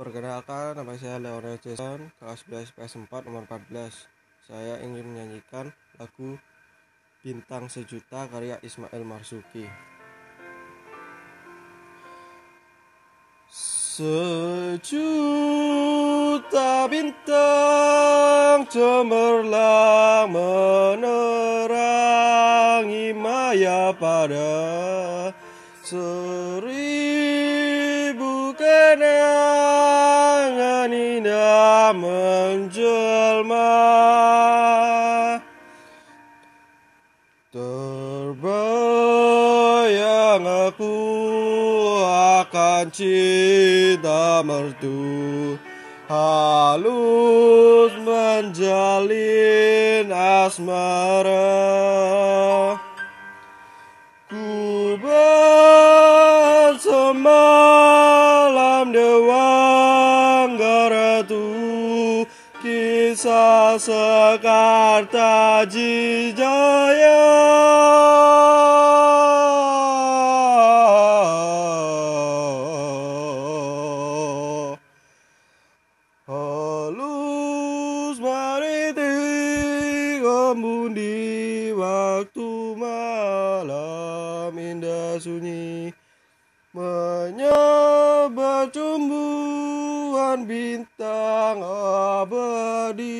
Perkenalkan, nama saya Leonel Jason, kelas 11 PS4 nomor 14. Saya ingin menyanyikan lagu Bintang Sejuta karya Ismail Marzuki. Sejuta bintang cemerlang menerangi maya pada seribu menjelma. Terbayang aku akan cinta merdu Halus menjalin asmara. Ku bersemalam Kisah Sekarta Jijaya. Halus maritik embun di waktu malam indah sunyi. Menyebar tumbuhan bintang abadi